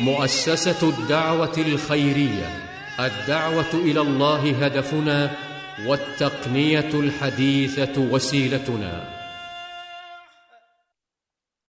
مؤسسة الدعوة الخيرية. الدعوة إلى الله هدفنا والتقنية الحديثة وسيلتنا.